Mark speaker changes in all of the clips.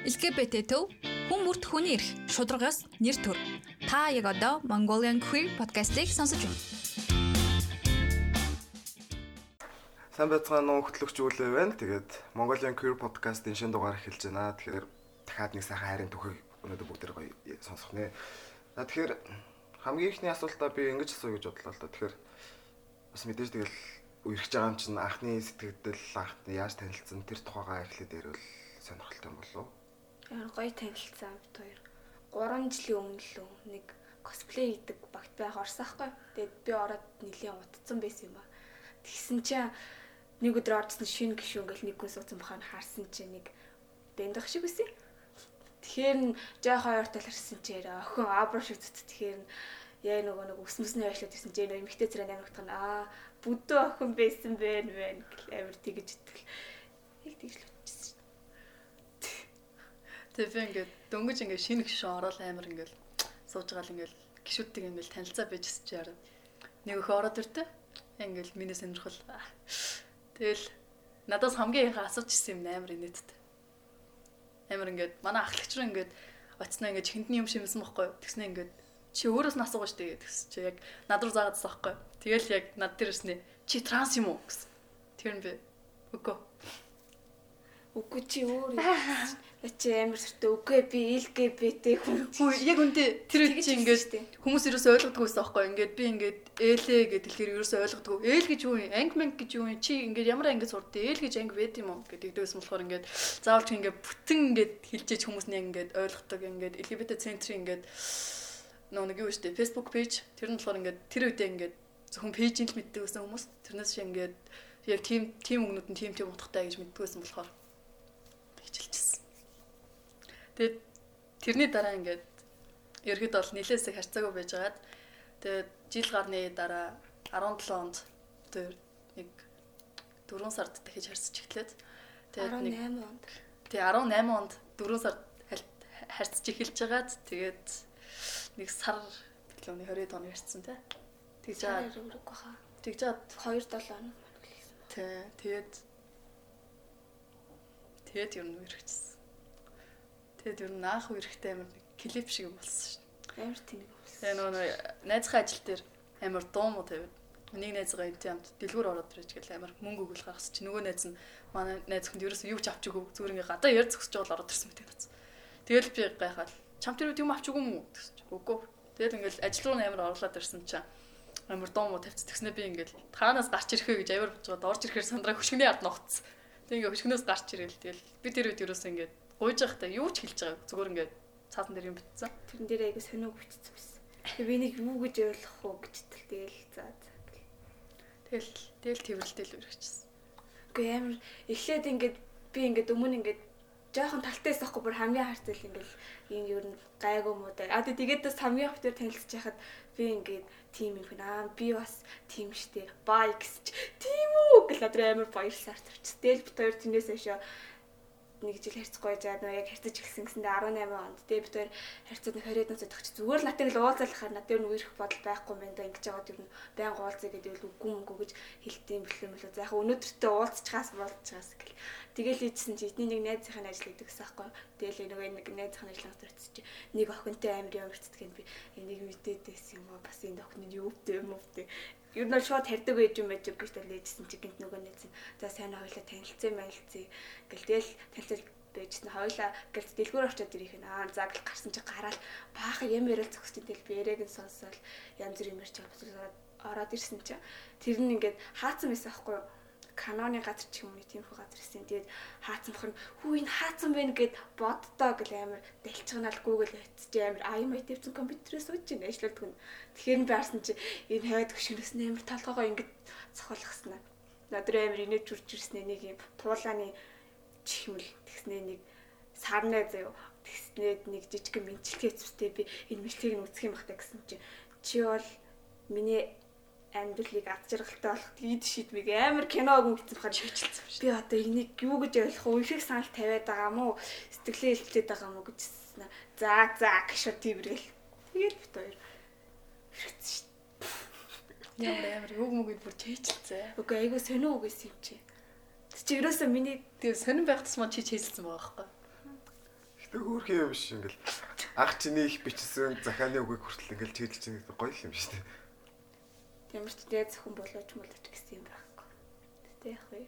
Speaker 1: LGBT төв хүн бүрт хүний эрх, шударгаас нэр төр. Та яг одоо Mongolian Queer podcast-ыг сонсож байна.
Speaker 2: Сайн байцгаана уу хөтлөгч үлээ байна. Тэгээд Mongolian Queer podcast-ийн шинэ дугаар эхэлж байна. Тэгэхээр дахиад нэг сайхан хайрын түүхийг өнөөдөр бүгдээр гоё сонсох нэ. За тэгэхээр хамгийн ихний асуултаа би ингэж асууя гэж бодлоо л да. Тэгэхээр бас мэдээж тэгэл үерхэж байгаа юм чинь анхны сэтгэгдэл анхны яаж танилцсан тэр тухайгаа эхлээд ярил сонирхолтой болов?
Speaker 3: Ямар гоё танилцсан бид хоёр. 3 жилийн өмнө л нэг косплей хийдэг багт байх орсон хгүй. Тэгээд би ороод нэлийн утцсан байсан юм ба. Тэгсэн чинь нэг өдөр орсон шинэ гişүүн гэл нэг хүн суудсан бахаар харсан чинь нэг дэндах шиг байсан. Тэгэхээр нь жоо хоёр таларсан чинь охин абро шиг зүт тэгэхээр яа нөгөө нэг өсмөсний байшлаад ирсэн чинь эмэгтэй царай амигдах нь аа бүдөө охин байсан байх вэ гэл амир тэгэж итгэл. Яг тэгж л
Speaker 4: Тэгээ би ингээд дөнгөж ингээд шинэ гişүн ороод амар ингээд сууж байгаа л ингээд гişүүдтэй ингээд танилцаа байжсэн чи яараа. Нэг өх ороод иртэ. Ингээд миний сонирхол. Тэгэл надаас хамгийн их асууж ирсэн юм амар инээдтэй. Амар ингээд манай ахлагч руу ингээд очсноо ингээд хиндний юм шимсэн бохгүй. Тэгснэ ингээд чи өөрөөс нь асуугаа штэ гэсэн чи яг над руу заагаад байгаа байхгүй. Тэгэл яг над дээр ирснэ. Чи транс юм уу гэсэн. Тэр нь би үгүй.
Speaker 3: Үгүй чи өөр. Чи амар сүртэй үгүй би LGBT хүн.
Speaker 4: Яг үндэ тэр үед чи ингээд хүмүүс ерөөсөө ойлгодгүй байсан байхгүй ингээд би ингээд ээлээ гэдэг хэлэхээр ерөөсөө ойлгодгүй. Ээл гэж юу юм? Ангмент гэж юу юм? Чи ингээд ямар ангид сурдээ? Ээл гэж анги байд юм уу гэдэг дэгсэн болохоор ингээд заавал чи ингээд бүтэн ингээд хэлжээж хүмүүс нь ингээд ойлгодог ингээд LGBT центрийн ингээд нөө нэг юу штэ Facebook page тэр нь болохоор ингээд тэр үедээ ингээд зөвхөн пэйжийг л мэддэг байсан хүмүүс тэрнээс шиг ингээд яг тийм тийм өгнүүд нь тийм тийм утгатай гэж мэддэг байсан болохоор хичээлчихсэн. Тэгээд тэрний дараа ингээд ерхэд бол нилээсээ харьцаагүй байжгаад тэгээд жил гарны дараа 17 онд тэр нэг 4 сард дахиж харьцаж эхлээд
Speaker 3: тэгээд нэг 18 онд
Speaker 4: тий 18 онд 4 сард харьцаж эхэлж байгаад тэгээд нэг сар гэлөөний 20 оны харьцсан тий.
Speaker 3: Тэгж аа.
Speaker 4: Тэгж аа
Speaker 3: 2 7 хоног
Speaker 4: тий тэгээд тэгээд ер нь үргэлжсэн. Тэгэд ер нь аах үерхтэй амар клип шиг болсон шин.
Speaker 3: Амар тийм болсон.
Speaker 4: Тэгээ нөгөө найзхаа ажил дээр амар дуу муу тавиад нэг найзгаа энэ юмд дэлгүүр ороод ирж гэл амар мөнгө өгөл гаргас чи нөгөө найз нь манай найз хүнд ерөөсөө юу ч авч өгөө зүгээр ингээ гадаа яр зөксөж бол ороод ирсэн мэт байна. Тэгэл би гайхаад чам тэр юм авч өгөө мүү гэсэн чи үгүй. Тэгэл ингээл ажил руу амар орлоод ирсэн чи амар дуу муу тавьц тэгснэ би ингээл таанаас гарч ирэхээ гэж авир бож байгаа орж ирэхээр сандраа хөшгөний ард ногцсон. Тэг ингээ хөшгнөөс гарч ирэл тэгэл би тэр үед ерөөсөө ингээ гуйж байхдаа юу ч хэлж байгаа зүгээр ингээд цаасан дээр юм битсэн.
Speaker 3: Тэрэн дээр айгу сониуг битсэн байсан. Тэгээ би нэг юу гэж ойлгох уу гэж тэл тэгэл за.
Speaker 4: Тэгэл тэгэл тэрвэрлтэл үргэжсэн.
Speaker 3: Үгүй амар эхлээд ингээд би ингээд өмнө ингээд жоохон талтайс ахгүй бүр хамгийн харцал ингээл ийм юу н гайгүй муу да. А тэгээд бас хамгийн хөвтөр танилцж яхад би ингээд тим юм хүн аа би бас тим штэ бай гэж тийм үү гэл өдөр амар баярлсаар төрч. Тэгэл бит хоёр тэрнээс хойшоо нэг жил харьцахгүй жаад нөө яг харьцаж эхэлсэн гэсэндээ 18 онд тэгээ бид хоёр харьцаад 20-д нас өгч. Зүгээр натыг л уулзалахаар над дээр нүгэрх бодол байхгүй юм байна ингэж байгаа юм баян уулзъя гэдэг л үгүй мөнгө гэж хэлдэм бэлэм л за яг өнөөдөртөө уулзчихаас болцчихаас гэл тэгэл ийдсэн чи эдний нэг найзынхаа ажил хийдэг гэсэн байхгүй тэгэл нөгөө нэг найзынхаа ажлаас төрч чи. Нэг охинтой амир явагддаг юм би. Энийг мэдээд байсан юм аа бас энэ охин нь юу втэ юм втэ ер нь шууд тарьдаг байж юм байж гэж талээжсэн чи гинт нөгөө нэг за сайн хоёлаа танилцсан байлцээ гэл тэгэл танилцал байжсэн. Хоёлаа гэл дэлгүүр очиод ирэх нь. Аа за гэл гарсан чи гараад баахан юм яриад зогсчих тэгэл би яриаг нь сонсоод янз бүр юм ярьж байгаа. Ороод ирсэн чи тэр нь ингээд хаацсан байсан байхгүй юу каноны газар ч юм уу тиймэрхүү газар ирсэн. Тэгээд хаацсан бохор хүү энэ хаацсан байна гэд боддоо гэл амар дэлчгнаал Google хийчих амар аймаа тавьсан компьютерээс сууж ин ажилладаг нь. Тэгэхээр би харсан чи энэ хойд гүшгнээс амар толгоогоо ингэж цохолгосноо. Надры амар инээж үрж ирснэ нэг юм туулааны чихмэл тэгснээ нэг сарнаа заяа тэгснээд нэг жижиг мэнчилгээ зүстэй би энэ мэдлэгийг нь үсэх юм бахта гэсэн чи чи бол миний амьдралыг ад жаргалтай болох ийд шийдвийг амар киног бахад шийдэлцсэн шүү. Би одоо энийг юу гэж ойлгох вэ? Их санал тавиад байгаа мó? Сэтгэлээ илтлээд байгаа мó гэжсэн. За за гişо тийвэрэл. Тэгээд бит хоёр хэрэгцсэн шүү.
Speaker 4: Ямар амар үг мөгөд бүр чийчилцээ.
Speaker 3: Үгүй айгу сонио үгээс юм чи. Чи ерөөсөө миний
Speaker 4: тэгээ сонин байх тусмаа чи чийцэлсэн байгаа байхгүй.
Speaker 2: Тэг өөрхөн юм биш ингээл ах чиний их бичсэн захааны үгийг хүртэл ингээл чийлж чинь гоё юм шүү дээ.
Speaker 3: Ямар ч дээд зөвхөн болооч мөлөч гэсэн юм байхгүй. Тэ яг вэ.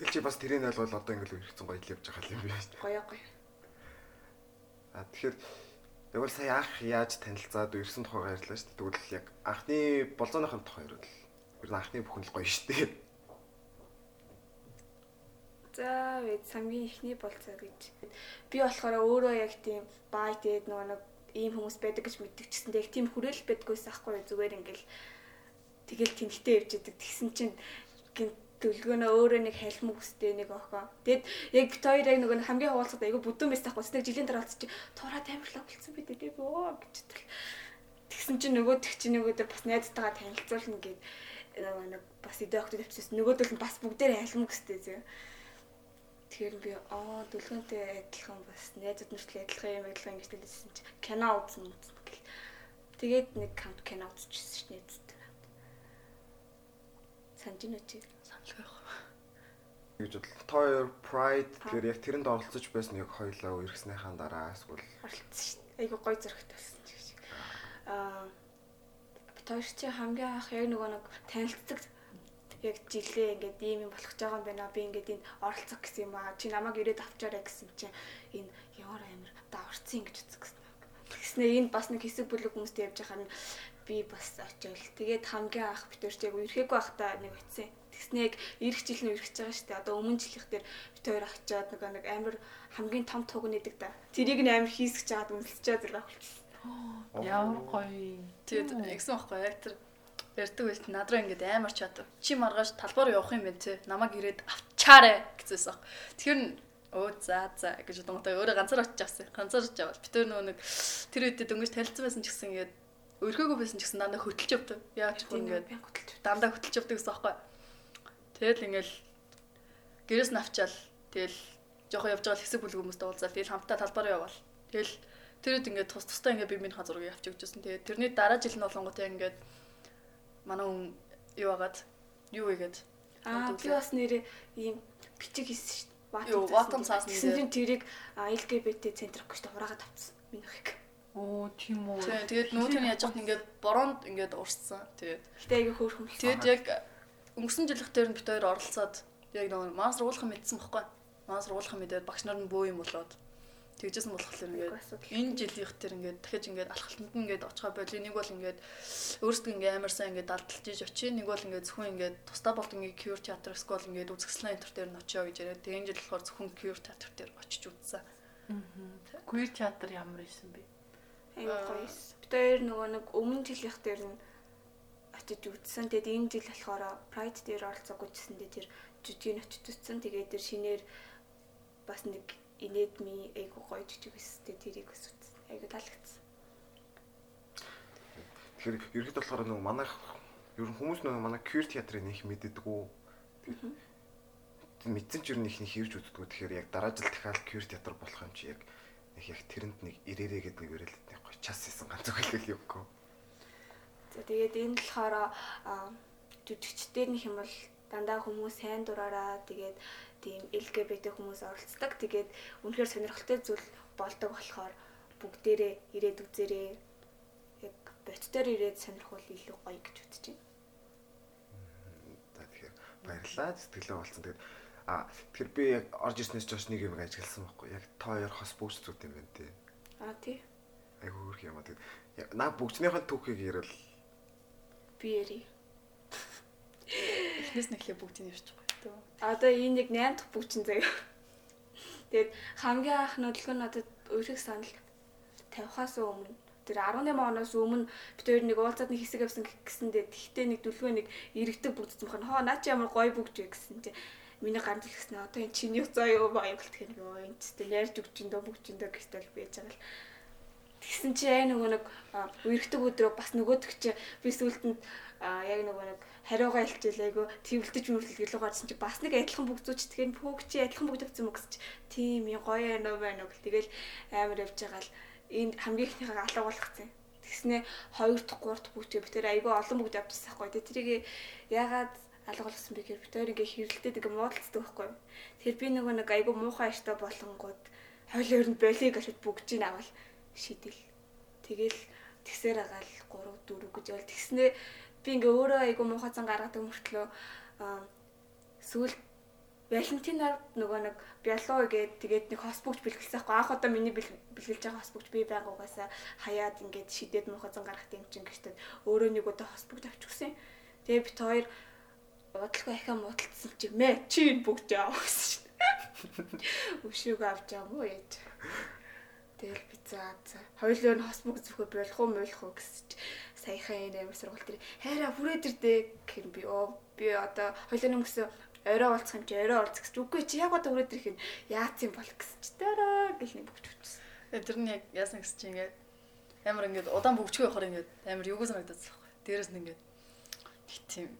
Speaker 2: Тэгэл чи бас тэрийг ойлгол одоо ингээл хэрэгцэн гоё л явж байгаа юм биш.
Speaker 3: Гоё гоё.
Speaker 2: А тэгэхээр Тэгвэл сая анх яаж танилцаад ирсэн тухайгаар ярьлаа шүү дээ. Тэгвэл яг анхны болзооныхын тухай ярил. Ер нь анхны бүхэн л гоё шүү дээ.
Speaker 3: За вид хамгийн ихний болцоо гэж. Би болохоор өөрөө яг тийм бай дээд нөгөө нэг ийм хүмүүс байдаг гэж мэддэг ч гэсэн яг тийм хүрээлэл байдгүйс ахгүй зүгээр ингээл тэгэл тэнхтэй явж идэг. Тэгсэн чинь гинт төлгөөнөө өөрөө нэг халимг үстэй нэг охоо. Тэгэд яг хоёр яг нөгөө хамгийн хаваалцад айгу бүдүүн байсан таахгүй. Нэг жилийн дараа чи тураад амарлаа болцсон бид дээ бөө гэж тэл. Тэгсэн чинь нөгөө тэг чи нөгөө дээр бас найзтайгаа танилцуулна гэд нөгөө нэг бас идэ охтод авчихсан. Нөгөөдөл нь бас бүгдээр халимг үстэй зөө. Тэгэхээр би аа дүлгэнтэй адилхан бас найзууд нартай адилхан юм адилхан ингэж хэлсэн чи кино үзэн үзэн гэл. Тэгээд нэг кино үзчихсэн дээ найзтай. Санж нь үчи
Speaker 2: гэж бодлоо. Toy Pride тэгэхээр яг тэрэнд оролцож байсан яг хоёлаа ирснийхаа дараа эсвэл
Speaker 3: оролцсон дээ. Айгу гой зөрөгтэй болсон ч гэж. Аа чи хамгийн анх яг нөгөө нэг танилцдаг яг жилээ ингээд ийм юм болох гэж байгаа юм байна. Би ингээд энд оролцох гэсэн юм аа. Чи намайг ирээд авчаарай гэсэн чинь энэ ямар амир даварцсан гэж үзсэн. Тэгснээр энд бас нэг хэсэг бүлэг хүмүүстэй явж байгаа нь би бас очиол. Тэгээд хамгийн анх битэрч яг үерхээггүй байхдаа нэг очисан тэгснэг эх жил нь үргэж байгаа шүү дээ. Одоо өмнө жилийнх дээр бит хоёр очиод нэг нэг амар хамгийн том туг нэдэг да. Тэрийг нь амар хийсгэж чаад үнэлцэж байгаа болчихсон.
Speaker 4: Ямар гоё. Тэгээд ягсан байхгүй яг тэр ярьдаг байт надраа ингээд амар чад. Чи маргааш талбаар явах юм байна те. Намайг ирээд авчаарэ гэжсэн. Тэр нь Оо за за гэж бодонготой өөрөө ганцаар очиж авсан. Ганцаар очиж аваад бид нөгөө нэг тэр үедээ дөнгөж танилцсан байсан ч гэсэн ингээд өрхөөгөө байсан ч гэсэн дандаа хөтөлж явдаг. Яаж ч ингээд дандаа хөтөлж явдаг гэсэн аахгүй. Тэгэл ингээл гэрээс нь авчаал тэгэл жоохон явж байгаа хэсэг бүлэг хүмүүстэй уулзаал тэгэл хамтдаа талбараа яваал. Тэгэл тэрүүд ингээд тус тустай ингээд би минь хазурыг авч өгчөөсөн. Тэгээ тэрний дараа жил нь болонготой ингээд манай хүн юу агаад юу игээд
Speaker 3: аа би бас нэрээ ийм бичиг хийсэн шүү дээ.
Speaker 4: Юу ватан цаас
Speaker 3: нэрээ. Чинь тэрийг LGBT центр гэж хураагаад авчихсан. Миний хийг.
Speaker 4: Оо тийм үү. Тэгээд нүүтэн яаж яах ингээд бороонд ингээд урссан. Тэгээд.
Speaker 3: Гэтэ айгүй хөөрхөн.
Speaker 4: Тэгээд яг өнгөрсөн жилийнх дээр нь бит хоёр оролцоод яг нэг маань сургуулах мэдсэн бохгүй. Маань сургуулах мэдээд багш нар нь бөө юм болоод тэгжсэн болохоор ингээд энэ жилийнх дээр ингээд дахиж ингээд алхалтанд ингээд очихоо боли нэг бол ингээд өөрсдөө ингээд амар сайн ингээд далдалж иж очие нэг бол ингээд зөвхөн ингээд тусдаа болд ингээд кюр театр скол ингээд үзэсгэлэн энтер дээр нь очио гэж яриад тэгээ энэ жил болохоор зөвхөн кюр театр дээр очиж үзсэн. Аа. Кюр театр ямар исэн бэ?
Speaker 3: Айгуу гоё. Бид хоёр нөгөө нэг өмнө жилийнх дээр нь очиж үзсэн. Тэгэд энэ жил болохоор Pride дээр оролцоогүй гэсэн дээ тэр жүжиг нь очиж үзсэн. Тэгээд тэр шинээр бас нэг инээдми айгу гоё жүжиг өстэй тэрийг өс үзсэн. Айгу таалагдсан.
Speaker 2: Тэгэхээр ерхэд болохоор нөгөө манайх ер нь хүмүүс нөгөө манай queer театрыг нэх мэддэггүй. Мэдсэн ч ер нь их нэг хэрж үздэг. Тэгэхээр яг дараа жил дахиад queer театр болох юм чи яг их яг тэрэнд нэг ирээрээ гэдэг нэг өрөөлөд нэг гоё час хийсэн ганц үг л юм.
Speaker 3: За тэгээд энэ болохоор жүжигчдэр нөх юм бол дандаа хүмүүс сайн дураараа тэгээд тийм LGBT хүмүүс оролцдог. Тэгээд үнэхээр сонирхолтой зүйл болдог болохоор бүгдээрээ ирээд үзээрэй. Яг боттоор ирээд сонирхол илүү гоё гэж үзэж байна.
Speaker 2: За тэгэхээр баярлалаа сэтгэлээ болсон. Тэгээд а тэгэхээр би яг орж ирснээс ч нэг юм ажигласан байхгүй. Яг та хоёр хос бүгд зүт юм байна тий.
Speaker 3: А тий.
Speaker 2: Айгуу хөрх юм аа. Тэгээд наа бүгднийхэн түүхийг ярил
Speaker 3: би яри.
Speaker 4: Эхнээс нь эхлээ бүгдийг ярьчихгүй төө.
Speaker 3: Одоо энэ нэг 8 дахь бүгчин заяа. Тэгээд хамгийн анх нодлого нь одоо өөрийг санал. Тавихаас өмнө тэр 18 оноос өмнө бид хоёр нэг уулзаад нэг хэсэг авсан гэсэндээ тэгтээ нэг дүлгөө нэг иргэдэг бүгдсэн бохоо хоо наа чи ямар гоё бүгж вэ? гэсэн чи миний гар дэлгэснэ одоо энэ чиний зоо юу баяа гэлтэх нэг өө энэ тест ярьж өгч ин дөө бүгж ин дөө гэстэл байж байгаа л Тэгсэн чи яа нөгөө нэг үерхдэг өдрөө бас нөгөөдөг чи би сүултэнд яг нөгөө нэг хариугаа илчээл айгу твэлдэж мөрлөл гэлөө гарсан чи бас нэг адилхан бүгзүүч тэгэхээр пүүг чи адилхан бүгд авсан мө гэсэн чи тийм юм гоё яа байна уу гэл тэгэл амар явж байгаа л энэ хамгийн ихнийхээ алга болгоцсон. Тэгснэ 2 дахь 3 дахь бүгд битэр айгу олон бүгд авчихсан байхгүй. Тэрийг ягаад алга болгосон бэ гэхээр битэр ингээ хэрэлдээд ингээ муудалцдаг байхгүй. Тэгэхээр би нөгөө нэг айгу муухай аштай болонгууд хойлоор нь болиг гэж бүгжийг авал шидэл. Тэгэл тэгсээр агаал 3 4 гэж бол тэгснээ би ингээ өөрөө айгу муухай зан гаргадаг мөртлөө сүүл Валентинаар нөгөө нэг биолоо гээд тэгээд нэг хосбогч бэлгэлсэн байхгүй анх удаа миний бэлгэлж байгаа хосбогч би байнга угаасаа хаяад ингээд шидэд муухай зан гаргах юм чинь гэжтэй өөрөө нэг удаа хосбогч авчихсан. Тэгээ бит хоёр удалгүй ахаа муудалцсан чи мэ чи бүгд яав гэсэн шин. Өшөөгөө авч байгаа мó яа. Тэгэл би заа заа. Хоёулаа нь хосбог зөвхөн болох уу муулах уу гэсэн чи саяхан энэ амар сургалт тэр хайраа хүрээд ирдээ гэх юм би оо би одоо хоёулаа нь гэсэн орой уулзах юм чи орой уулзах гэж үгүй чи яг одоо өрөөд ирэх нь яац юм бол гэсэн чи дараа гэл нэг бүгч хүчсэн.
Speaker 4: Тэр нь яг яасан гэсэн чи ингээд амар ингээд удаан бүгчгүй явахаар ингээд амар юуг санагдаад байхгүй. Дээрээс нь ингээд их тийм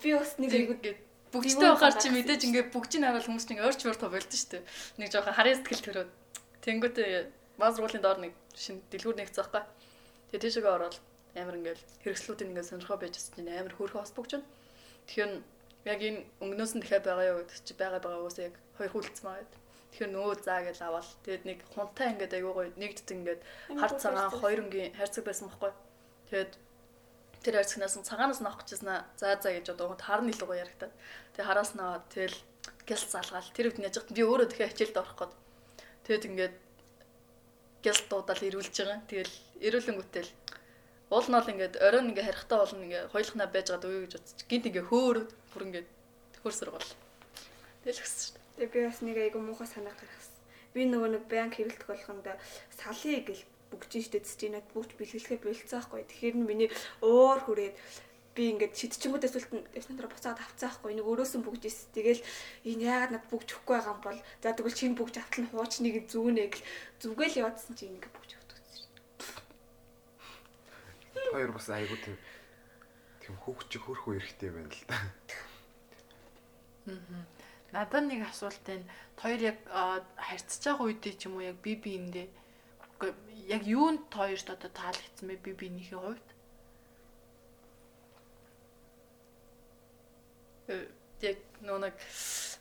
Speaker 3: би бас нэг
Speaker 4: ингээд бүгчтэй байхаар чи мэдээж ингээд бүгжийг харуул хүмүүс чинь ойрч мөр тоо болдсон шүү дээ. Нэг жоохон харийн сэтгэл төрөөд тэнгүүтээ бааз руулийн доор нэг шин дэлгүүр нэгцсэн байхгүй. Тэгээ тийшээ ороод амар ингээд хэрэгслүүдийн ингээд сонирхоо байж чинь амар хөөрхөн хос бүгж байна. Тэгэхээр яг энэ өнгнөөс нь дахиад байгаа юу гэдэг чи байгаа байгаа уусаа яг хоёр хүлцсэн байгаа. Тэгэхээр нөө заа гэж аваад тэгээд нэг хунтай ингээд айгуу гоё нэгддэг ингээд хар цагаан хоёр өнгийн хайрцаг байсан байхгүй. Тэгээд тэр хайрцагнаас нь цагаанаас нь авах гэжсэн аа заа заа гэж одоо харны илүү гоё ярагтаад. Тэгээд хараас нь аваад тэгэл гялс залгаал тэр үед яж би өөрөө дахиад хичээлд орох гээд. Тэгээд ингээд гялс дуудаал ирүүлж байгаа. Тэгэл ирүүлэнгүүтэл Уул нь бол ингээд оройн ингээ харихтаа болно ингээ хоёулахнаа байж байгаа дөө гэж бодчих. Гинт ингээ хөөр бүр ингээ хөрсөр бол. Тэгэл өгсөн шүү
Speaker 3: дээ. Тэгээ би бас нэг айгу муухай санаа гаргасан. Би нөгөө нэг банк хэвлэлт болохонд салъя гэл бүгжин штэ цэцгийнад бүгд бэлгэлэхээ болцсон байхгүй. Тэгэхээр миний уур хүрээд би ингээд шидчихэнгүүдээс үлт эснээр буцаад авцсан байхгүй. Нэг өрөөсөн бүгжээс тэгэл энэ яагаад над бүгж өгөхгүй байгаа юм бол за тэгвэл чинь бүгж автал нь хуучныг зүүнэ гэл зүгэл яваадсан чинь ингээд бүгж
Speaker 2: хоёр бас айгуу тийм тийм хөвгч хөрхөө эрэхтэй байна л да.
Speaker 5: Аа. Надад нэг асуулт байна. Хоёр яг харьцаж байгаа үедээ ч юм уу яг би биэндээ яг юунд хоёрт одоо таалагдсан бэ би биенийхээ хувьд?
Speaker 4: Яг нөө нэг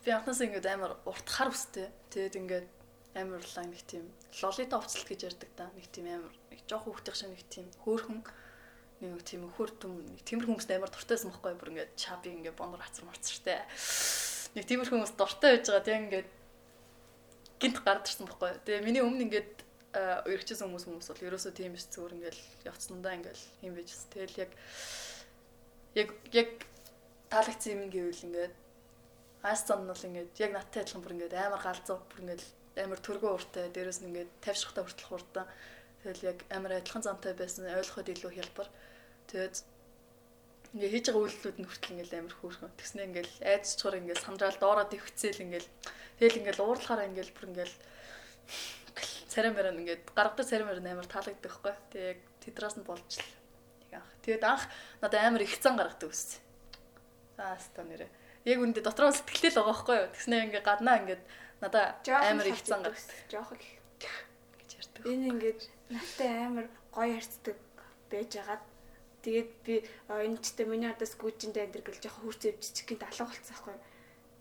Speaker 4: би анхнаас ингээд амар уртхаар үстэй. Тэгээд ингээд амарлаа нэг тийм лолита уцалт гэж ярьдаг да. Нэг тийм амар нэг жоох хүүхдийн шиг нэг тийм хөөхөн нэг тийм хөр дүм тиймэр хүмүүст амар дуртайсан байхгүй бүр ингээд чаби ингээд бонор хацар марцртай. Нэг тиймэр хүмүүс дуртай байж байгаа тийм ингээд гинт гард ирсэн байхгүй. Тэгээ миний өмнө ингээд өргөчсөн хүмүүс хүмүүс бол ерөөсөө тийм биш зүгээр ингээд явцсандаа ингээд юм байж. Тэгэл яг яг яг таалагдсан юм гэвэл ингээд аас цан нь бол ингээд яг надтай адилхан бүр ингээд амар галзуу бүр ингээд амар төргөө уртай дээрэс нь ингээд тавьшихтай хүртэл хурдан тэгэл яг амар адилхан замтай байсан ойлгоход илүү хялбар Тэгээд ингээ хийж байгаа үйлдэлүүд нь хүртэл ингээл амар хөөрхөн. Тэгснэ ингээл айдчгаар ингээл сандрал доороо дэвхцээл ингээл тэгэл ингээл уурлахаараа ингээл бүр ингээл царай мөрөн ингээд гаргадаг царай мөрөн амар таалагддаг байхгүй. Тэгээ яг тэдраас нь болж л нэг анх. Тэгээд анх надад амар их цан гаргадаг үссэн. Аа ста нэрэ. Яг үндэ дотроо сэтгэлтэй л байгаа байхгүй юу. Тэгснэ ингээ гаднаа ингээд надад амар их цан гаргадаг.
Speaker 3: Жоох л гэж ярьдаг. Энэ ингээд надтай амар гоё харцдаг байж байгаад Тэгээд би энэ ч гэдэг миний хадас гүүжиндээ энэ гэл жоохон хурц өвччих гинт алга болцсон байхгүй.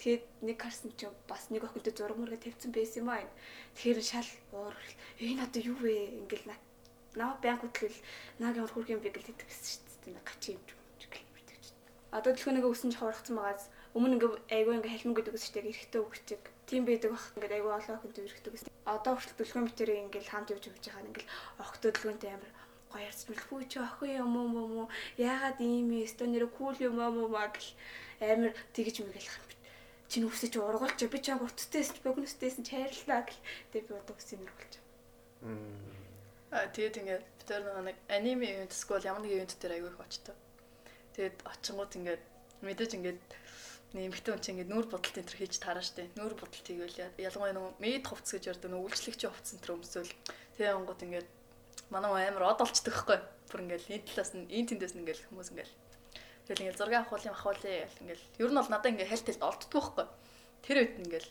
Speaker 3: Тэгээд нэг харсан чи бас нэг охинтой зураг мөргө тавьсан байсан юм аа. Тэгэхээр шал уур энэ одоо юу вэ? Ингээл наа баян хөтлөл наагийн хурх юм би гэл хэлдэг гэсэн шүү дээ. Гачи юм гэл мэдээж. Одоо төлхөө нэг өсөн жохорхсон байгаас өмнө ингээ айгүй ингээ халмин гэдэг үстэй эрэхтэй өгчөг. Тим байдаг бах ингээ айгүй олон охинтой эрэхтэй гэсэн. Одоо хүртэл төлхөө мэтэрийг ингээл хамт явж явж байгаа. Ингээл охтой төлгөөнтэй амар гоё ярьж мэлгүй чи охин юм уу юм уу яагаад ийм юм? Өстө нэр кул юм аа муу гэл амар тэгж мэгэл хам чи нүсэж ургуулж би чаг урттэйс богностэйс чайрлаа гэл. Тэг би одоо үс юм болж
Speaker 4: аа тэгээд ингээд бид нэг аниме ивент скол ямар нэг ивент дээр аягүй их очтоо тэгээд очингууд ингээд мэдээж ингээд нэмэгтэй хүн чинь ингээд нүүр бодолт энэ төр хийж таараа штэ нүүр бодолт хийгээл ялангуяа нөгөө мед хувцс гэж ярьдаг нөгөө үйлчлэгчийн хувцс энэ төр өмсөөл тэгээ онгод ингээд манай амар од олцдог хгүй. Бүр ингээл энэ талаас нь энэ тэндээс нь ингээл хүмүүс ингээл тэгэл ингээл зураг авах авах гэл ингээл ер нь бол надад ингээл хальт хэлт олддог хгүй. Тэр үед нь ингээл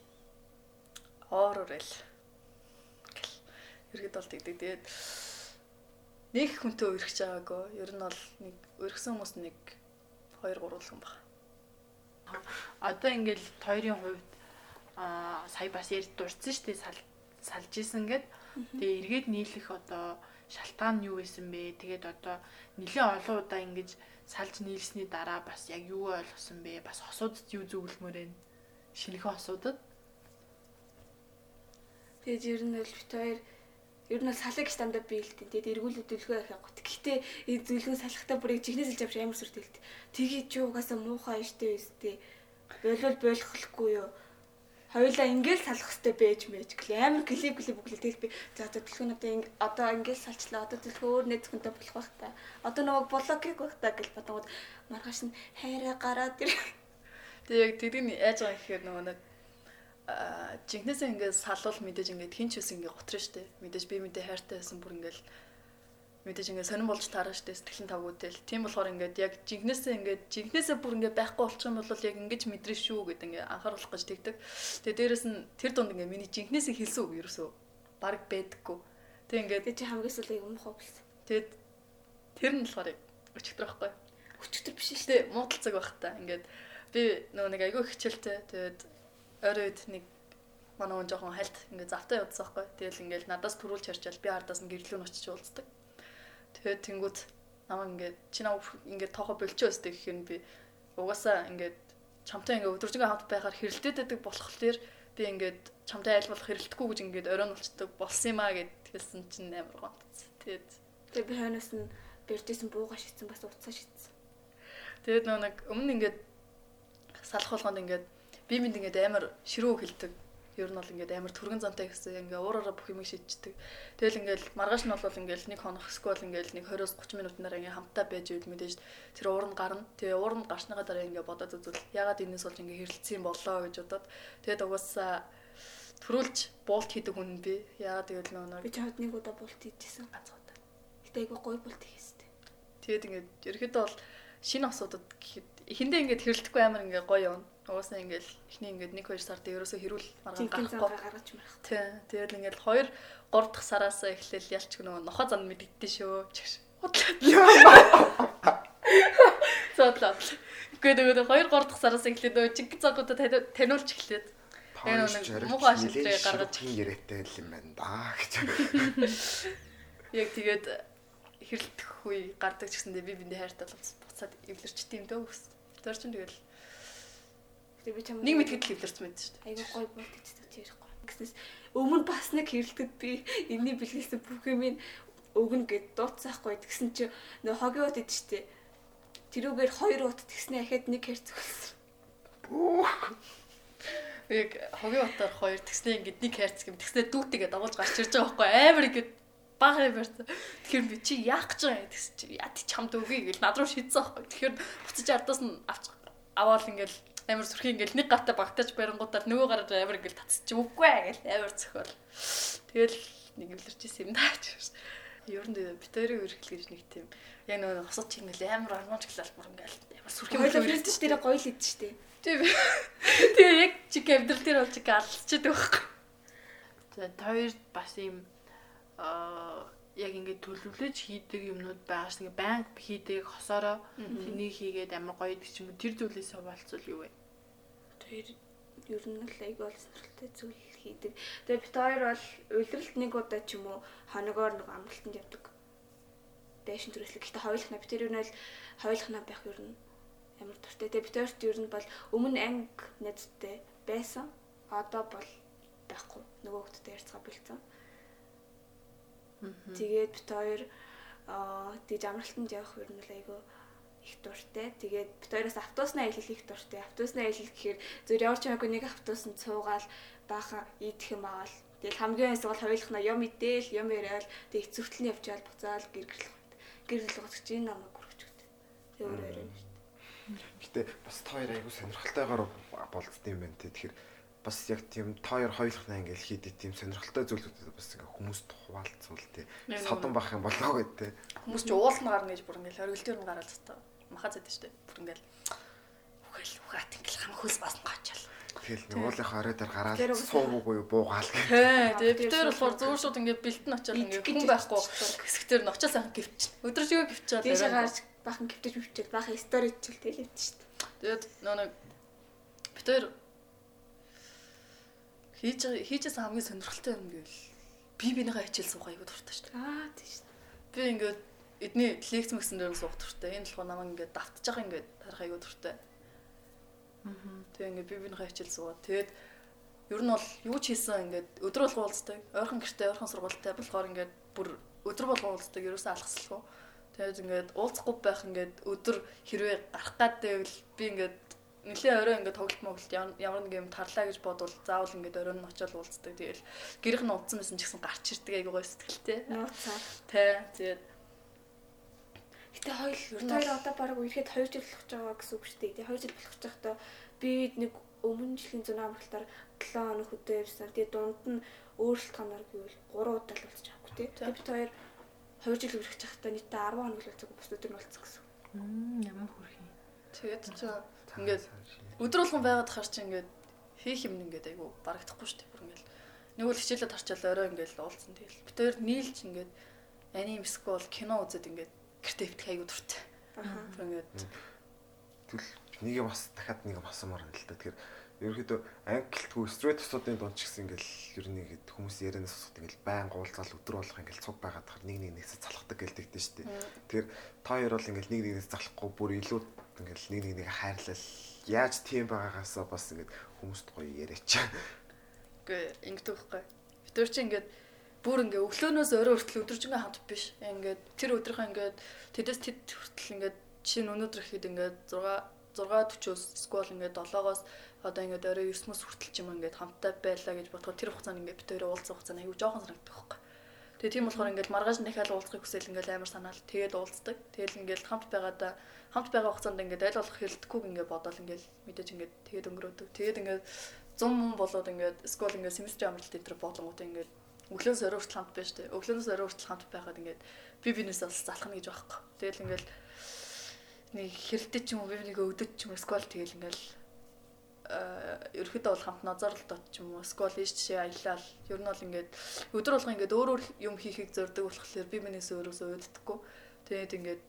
Speaker 4: оорорэл гэл ергэд бол тэгдэг. Тэгээд нэг хүнтэй өргөж байгаагүй. Ер нь бол нэг өргөсөн хүмүүс нэг 2 3 хүн баг.
Speaker 5: Одоо ингээл хоёрын хувьд аа сая бас ярь дурдсан шүү дээ сал салж исэн гэд. Тэгээ эргээд нийлэх одоо шалтгаан нь юу байсан бэ? Тэгээд одоо нэлээд олон удаа ингэж салж нийлсний дараа бас яг юу ойлгосон бэ? Бас хосуудад юу зөвлөмөр вэ? Шинэхэн хосуудад.
Speaker 3: Тэгээд ер нь бол бит хоёр ер нь бол салыг гэж дандаа биелдэн. Тэгээд эргүүл хөдөлгөө их гот. Гэхдээ энэ зөвлөгөө салахтаа бүрийг чихнээс илж авч амар сүрдэлт. Тэгээд чи угаасаа муухай штэ өстэй. Болвол болохгүй юу? Хоёулаа ингээл салах хэрэгтэй байж мэж гэл амар клип клип бүглээ тэгэл би за одоо төлхөөнүүдээ инг одоо ингээл салчлаа одоо төлхөө өөр нэг зөвхөнтэй болох байх та. Одоо нөгөө блокийг байх та гэл бодгоод маргааш нь хайраа гараад ир.
Speaker 4: Тэг яг тэрийг яаж байгаа гэхээр нөгөө нэг аа жинхнээсээ ингээд салвал мэдээж ингээд хинч ус ингээд готрно штэ. Мэдээж би мэдээ хайртай байсан бүр ингээд мэдээж ингээд сонирн болж таарна штэ сэтгэлийн тавгуудэл. Тийм болохоор ингээд яг жинхнээсээ ингээд жинхнээсээ бүр ингээд байхгүй болчих юм бол яг ингэж мэдрэн шүү гэдэг ингээд анхааруулах гэж тэгдэг. Тэгээ дээрэс нь тэр дунд ингээд миний жинхнээсээ хэлсэн үг ерөөсөө баг байдаггүй. Тэг ингээд
Speaker 3: чи хамгийн сүүл юм хоо болсон.
Speaker 4: тэгэд тэр нь болохоор өчтөр байхгүй.
Speaker 3: Өчтөр биш шүү.
Speaker 4: Тэ муудалцаг байх та. Ингээд би нөгөө нэг айгүй хичээлтэй. Тэгээд орой үед нэг манай хүн жоохон хальт ингээд завтаа явдсан байхгүй. Тэгэл ингээд надаас төрүүлж харчаал би хардаас нь гэрлүүн очиж уулздаг. Тэгээд тэнгууд намайг ингээд чи намайг ингээд тоохо болчихоо өстэй гэх юм би угаасаа ингээд чамтай ингээд өдөржингөө хамт байхаар хэрэлдээд байдаг болохоор би ингээд чамтай айл болох хэрэлдэхгүй гэж ингээд оройн болчдөг болсон юм а гэд хэлсэн чинь амар гонцсон. Тэгээд
Speaker 3: Тэг би хойноос нь бэрдээсэн бууга шигцэн бас уцаа шигцэн.
Speaker 4: Тэгээд нөгөө нэг өмнө ингээд салах болгонд ингээд би минь ингээд амар ширүү хэлдэг. Ер нь бол ингээд амар түргэн зантай гэсэн ингээд уураараа бүх юмыг шийдчихдэг. Тэгэл ингээд маргааш нь бол ингээд нэг хоног эсвэл ингээд нэг 20-оос 30 минутаар ингээд хамтаа байж ивэл мэдээж тэр уур нь гарна. Тэгээ уур нь гарсныгаа дараа ингээд бодоод үзвэл ягаад энэс болж ингээд хэрэлцсэн юм болоо гэж бодоод тэгээд угаасаа төрүүлж буулт хийдэг хүн би. Ягаад гэвэл нөгөө
Speaker 3: Би чамд нэг удаа булт хийжсэн.
Speaker 4: ганц удаа.
Speaker 3: Гэтэ айгүй гоё булт хийстэй.
Speaker 4: Тэгээд ингээд ерөөдөө бол шинэ асуудад гэхэд эхэндээ ингээд хэрэлдэхгүй амар ингээд гоё юм. Угаасаа ингээд эхний ингээд 1 2 сард ерөөсөө хэрүүл маргаан гарахгүй.
Speaker 3: гаргаж марах.
Speaker 4: Тий. Тэгээд ингээд 2 3 дахь сараас эхлээл ялч нөгөө нохоо зан мэддээ шүү. Чигш. Зодлоо. Гэхдээ нөгөө 2 3 дахь сараас эхлээд нөгөө чиг цагуудад таниулж эхлээд Яг нэг муухай шилдрээ гаргаж
Speaker 2: хин яриатай юм байна да гэж.
Speaker 4: яг тэгээд хэрэлдэх үе гардаг ч гэсэндээ би биндээ хайртай боловс буцаад эвлэрчтэй юм дөө гэсэн. Тэр чинь тэгэл
Speaker 3: Гэтэ би чамд
Speaker 4: нэг мэтгэд л эвлэрч мэд шүү дээ.
Speaker 3: гоё булт хийдэг чи ярихгүй. Гэснээс өмнө бас нэг хэрэлдэд би энэний бэлгэлсэн бүх юм өгнө гэд дууцсаахгүй тэгсэн чи нөө хогийн ут идэв штэ. Тэрүүгээр хоёр ут тэгснэ ахад нэг хэрцэг болсон.
Speaker 4: Яг хогийн утаар хоёр тэгснээ ингээд нэг хайрцаг юм. Тэгснээ дүүтэйгээ дагуулж гарч ирж байгаа байхгүй амар ингээд баг барьсан. Тэгэхээр би чи яах гэж байгаа юм гэсэн чи яа ти чамд өгье гэж над руу шийдсэн байхгүй. Тэгэхээр буцаж ардаас нь авч аваад ингээд амар сүрхий ингээд нэг гатаа багтааж барингуудаар нөгөө гараад амар ингээд татчих үгүй гэл амар зөхөөл. Тэгэл нэг эвлэрч исэн юм даа гэж. Ер нь битэрийн үргэлж гэж нэг тийм яг нөгөө хосод чигнэл амар армууч гэлэл бүр ингээд амар сүрхий
Speaker 3: Хоёлоо фристэж дээр гоё л идэв штэ.
Speaker 4: Тийм. Тэгээ яг чиг амьдрал дээр бол чиг алчдаг байхгүй.
Speaker 5: За хоёрд бас ийм аа яг ингээд төлөвлөж хийдэг юмнууд байгаа ш. Ингээ банк хийдэг хосороо тэнийг хийгээд амар гоё гэдэг ч юм уу тэр зүйлээс хаваалцвал юу вэ?
Speaker 3: Тэр ер нь л айгүй бол сонирхолтой зүйл хийдэг. Тэгээ бит хоёр бол улиралд нэг удаа ч юм уу хоногоор нэг амралтанд явдаг. Дэшин төрөслөг. Гэхдээ хоёулахна бит хоёр ер нь л хоёулахна байх ер нь амар дуртай. Тэгээ бит хоёрт ер нь бол өмнө анги найзтай байсан. Одоо бол байхгүй. Нөгөө хүмүүстэй ярьцгаа бэлдсэн. Тэгээд бит хоёр аа тэгж амралтанд явах ер нь л айгүй их дуртай. Тэгээд бит хоёроос автобуснаа аялал их дуртай. Автобуснаа аялал гэхээр зөв явж байгаагүй нэг автобусанд цуугаал баахан идэх юм аавал. Тэгэл хамгийн эсэг бол хоёулахна юм идээл, юм яриад тэг эцэгтэл нь явжаал буцаал гэр гэрлэх байт. Гэр гэл гоцч энэ намайг хүрч өгдөө. Тэг өөр өөр юм шүү дээ.
Speaker 2: Гэтэ бас та хоёр айгу сонирхолтойгоор болцсон юм байна те. Тэгэхээр бас яг тийм та хоёр хоёулахнаа ингээл хийдэг тийм сонирхолтой зүйлүүд бас ингээ хүмүүст хуваалцвал.
Speaker 4: Яг
Speaker 2: Содон бах юм болоо гэдэг те.
Speaker 4: Хүмүүс ч уулна гарна гэж бүр ингээл оргил дээр нь гараад та махаа зэдэж штэ. Бүр ингээл үхэл угаат ингээл хам хөлс басна гочаал.
Speaker 2: Тэгэл нэг уулынхаа орой дээр гараад суугаагүй юу буугаал гэх.
Speaker 4: Тий,
Speaker 3: тэр
Speaker 4: болохоор зүүр шууд ингээд бэлтэн очиод ингээд
Speaker 3: Идэх
Speaker 4: хүн байхгүй
Speaker 3: бодчихсон.
Speaker 4: хэсэг дээр нь очиод сайхан гівч. Өдрөжгөө гівчээд.
Speaker 3: Дээшээ гарч бахан гівтэж мөвчөд бахан стори хийчихэл тэгэл явчих шүү дээ.
Speaker 4: Тэгээд нөө нэг бид хоёр хийж хийжсэн хамгийн сонирхолтой юм гэвэл би бинийхээ хичээл суух аягүй дуртай шүү дээ.
Speaker 3: Аа тийш.
Speaker 4: Би ингээд эдний лекц мэгсэн дээр суух дуртай. Энэ болохоор намайг ингээд давтаж байгаа ингээд харах аягүй дуртай. Аа. Тэгээ ингээд би бинийхээ хичээл суугаад тэгээд ер нь бол юу ч хийсэн ингээд өдөр болго уулздаг. Ойрхон гэртээ ойрхон сургуультай болохоор ингээд бүр өдөр болго уулздаг. Ерөөсөө алхасалгүй. Тэгээд ингээд уулзахгүй байх ингээд өдөр хэрвээ гарах гадтэйвэл би ингээд нэлээ орой ингээд тоглолт моглолт ямар нэг юм тарлаа гэж бодвол заавал ингээд орой нь очиод уулздаг. Тэгэл гэрх нь удсан байсан ч гэсэн гарч ирдэг айгуу гой сэтгэлтэй.
Speaker 3: Нууцаа.
Speaker 4: Тэ тэгээд
Speaker 3: Гэтэ хоёул ер нь хоёр одоо баг үехэд 2 жил болох байгаа гэсэн үг шүү дээ. Тэгээ 2 жил болох гэж байхдаа би нэг өмнө жилийн зүүн амралтаар 7 хоног хөдөө явсан. Тэгээ дунд нь өөрчлөлт хоноор гэвэл 3 удаа л уулзч авахгүй тий. Тэгээ бид хоёр 2 жил үргэлж байхдаа нийтдээ 10 хоног л уулзаагүй бус өдөр нь уулзсан гэсэн.
Speaker 5: Мм ямар хөрхий.
Speaker 4: тэгээд чи ингээд өдөр болгон байгаад хар чи ингээд хийх юм ингээд айгу барагдахгүй шүү дээ. Бүр ингээд нөгөө л хичээлээ тарчаал орой ингээд уулзсан. Тэгэл бид хоёр нийлж ингээд аним скол кино үзээд ингээд гэртээ битгий айгу дуртай.
Speaker 3: Аа.
Speaker 4: Бүр ингээд
Speaker 2: Тэгэл нэг юм бас дахиад нэг юм асуумаар байна л да. Тэгэхээр ерөөхдөө англитгүй стрейт тусуудын дунд ч гэсэн ингээл ер нь ихэд хүмүүс ярианаас усах ингээл байн гуулзал өдөр болох ингээл цуг байгаад тахаар нэг нэг нэгээс залхдаг гэлдэгдэн шүү дээ. Тэгэхээр та хоёр бол ингээл нэг нэгнээс залхахгүй бүр илүү ингээл нэг нэг нэг хайрлал яаж тийм байгаагаасаа бас ингээд хүмүүст гоё яриач.
Speaker 4: Үгүй ингэдэг байхгүй. Бид нар чи ингээд бүр ингээ өглөөнөөс орой хүртэл өдөржингөө хамт биш. Ингээд тэр өдрийнхөө ингээд тэдэс тэд хүртэл ингээд чинь өнөөдөр ихэд ингээд 6 6:40-оос эсвэл ингээд 7-оос одоо ингээд орой 9-өөс хүртэл ч юм ингээд хамтдаа байлаа гэж бодоход тэр хугацаанд ингээд хоёроо уулзах хугацаа аягүй жоохон санагддаг байхгүй. Тэгээ тийм болохоор ингээд маргааш дахиад уулзахыг хүсэл ингээд амар санаал тэгээд уулздаг. Тэгэл ингээд хамт байгаадаа хамт байгаа хугацаанд ингээд аль болох хэлдэхгүйг ингээд бодоол ингээд мэдээж ингээд тэгээд өнгөрөөдөг. Тэгээд ингээд 100 мөн болоод ингээд скол ингээд семестр амралт дээр болонгууд ингээд өглөөс орой хүртэл хамт байж тээ. Өглөөс орой хүртэл хамт байгаад ингээд би бинээс бас залхна гэж байхгүй. Тэгэл ингээд нэг хэрэлдэж ч юм уу би нэг өдөд ч юм скол тэгэл ингээд ерөөхдөө бол хамт назарлалт ч юм уу? Скол ийш жишээ аялал ер нь бол ингээд өдөр болго ингээд өөр өөр юм хийхийг зорддог болохоор би минээс өөрөөсөө өөддөггүй тэгээд ингээд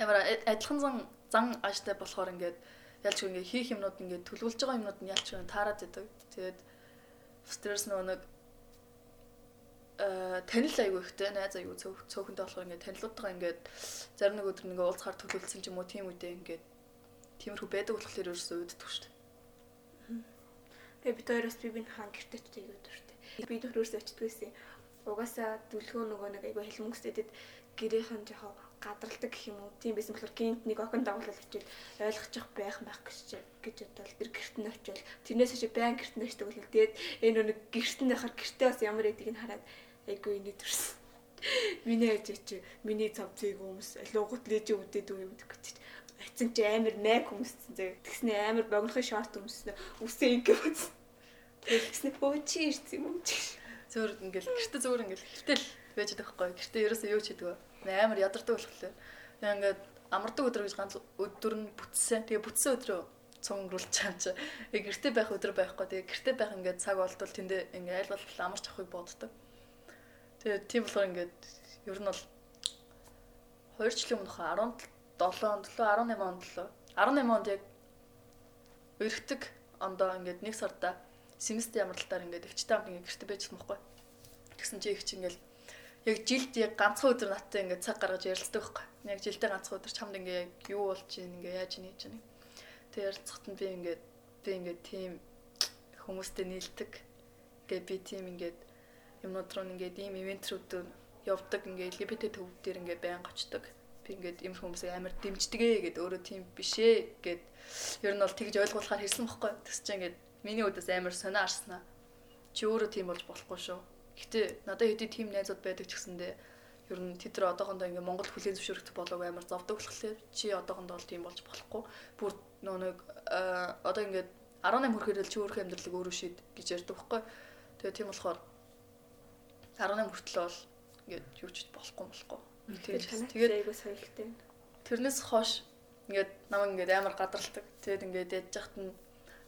Speaker 4: ямар адилхан зан зан ааштай болохоор ингээд ялч ингээд хийх юмнууд ингээд төлөвлөж байгаа юмнууд нь ялч таарад идэг тэгээд стресс нөгөө нэг э танил аягүй ихтэй найз аягүй цөөхөнтэй болохоор ингээд танилуудтайгаа ингээд зарим нэг өдөр ингээ уулзахаар төлөвлөсөн ч юм уу тийм үедээ ингээд тиймэрхүү байдаг болохоор ерөөсөө үүддэг шүү дээ.
Speaker 3: Тэгээ бид хоёроос би бин хаан ч аягүй дуртай. Би төрөөс очдөг гэсэн. Угаасаа дүлгөө нөгөө нэг аягүй хэлмөстэдэд гэрийнхэн жоохон гадралдаг гэх юм уу. Тийм байсан болохоор гинт нэг охин дагуулал очил ойлгочих байх байх гэж гэж бодвол тэр гэрт нь очил тэрнээс чи байн гэрт нь очдөг бол тэгээд энэ нэг гэрт нь байхаар гэртээ бас ямар эдийг нь хараад айгүй инээд төрсөн. Миний ажиж чи миний цавцыг хүмүүс алуугут лэж үү юм гэж. Ацсан чи амар найг хүмүүссэн зэ. Тэгснэ амар богинохын шорт хүмүүссэн. Үсээ ингэ үзсэн. Тэгснэ өө чи ирсэн юм чи.
Speaker 4: Зөөр ингээл гэртээ зөөр ингээл гэтэл байж байгаа байхгүй. Гэртээ ерөөсөө юу ч хийдэг амар ядардаг болохоор. Тэгээ ингээд амардаг өдөр гэж ганц өдөр нь бүтсэн. Тэгээ бүтсэн өдрөө цуг өнгөрүүлж чам чи. Гэртээ байх өдөр байхгүй. Тэгээ гэртээ байх ингээд цаг болтол тэндээ ингээд аль болох амарч авахыг боддог. Тэгээ тийм болохоор ингээд ер нь бол 2 жилийн өмнөх 17 7 18 онд л 18 онд яг өргөтг ондоо ингээд нэг сарда семестр ямралтаар ингээд өвчтэй хамт ингээд гэртээ байж байгаа байхгүй. Тэгсэн чи чи ингээд яг жилд яг ганцхан өдөр надтай ингээд цаг гаргаж ярилцдаг байхгүй. Яг жилдээ ганцхан өдөр чамд ингээд юу болж чинь ингээд яаж хийж чинь. Тэг ярилцахад нь би ингээд би ингээд тийм хүмүүстэй нийлдэг. Ингээд би тийм ингээд юмнууд руу ингээд ийм ивентрүүдээр явдаг ингээд LGBT төв дээр ингээд байнга очдог. Би ингээд ийм хүмүүсийг амар дэмждэгэ гэд өөрөө тийм бишээ гэд ер нь бол тэгж ойлгуулахаар хэлсэн бохгүй. Тэгс чи ингээд миний үдээс амар сонио арснаа. Чи өөрөө тийм болж болохгүй шүү. Гэтэ надад хэдий тийм найзууд байдаг ч гэсэндээ ер нь тэд нар одоохондоо ингээ Монгол хүлэн зөвшөөрөх болоог амар зовдөг болохоор чи одоохондоо бол тийм болж болохгүй. Бүр нөө нэг одоо ингээ 18 хүрэхээр л чи өөрийнхөө амьдралыг өөрөө шийд гэж ярьдаг байхгүй. Тэгээ тийм болохоор 18 хүртэл бол ингээд юу ч болохгүй болохгүй.
Speaker 3: Тэгээд айгуу соёлтой.
Speaker 4: Тэрнээс хойш ингээд намайг ингээд амар гадралдаг. Тэгээд ингээд ядж яхад нь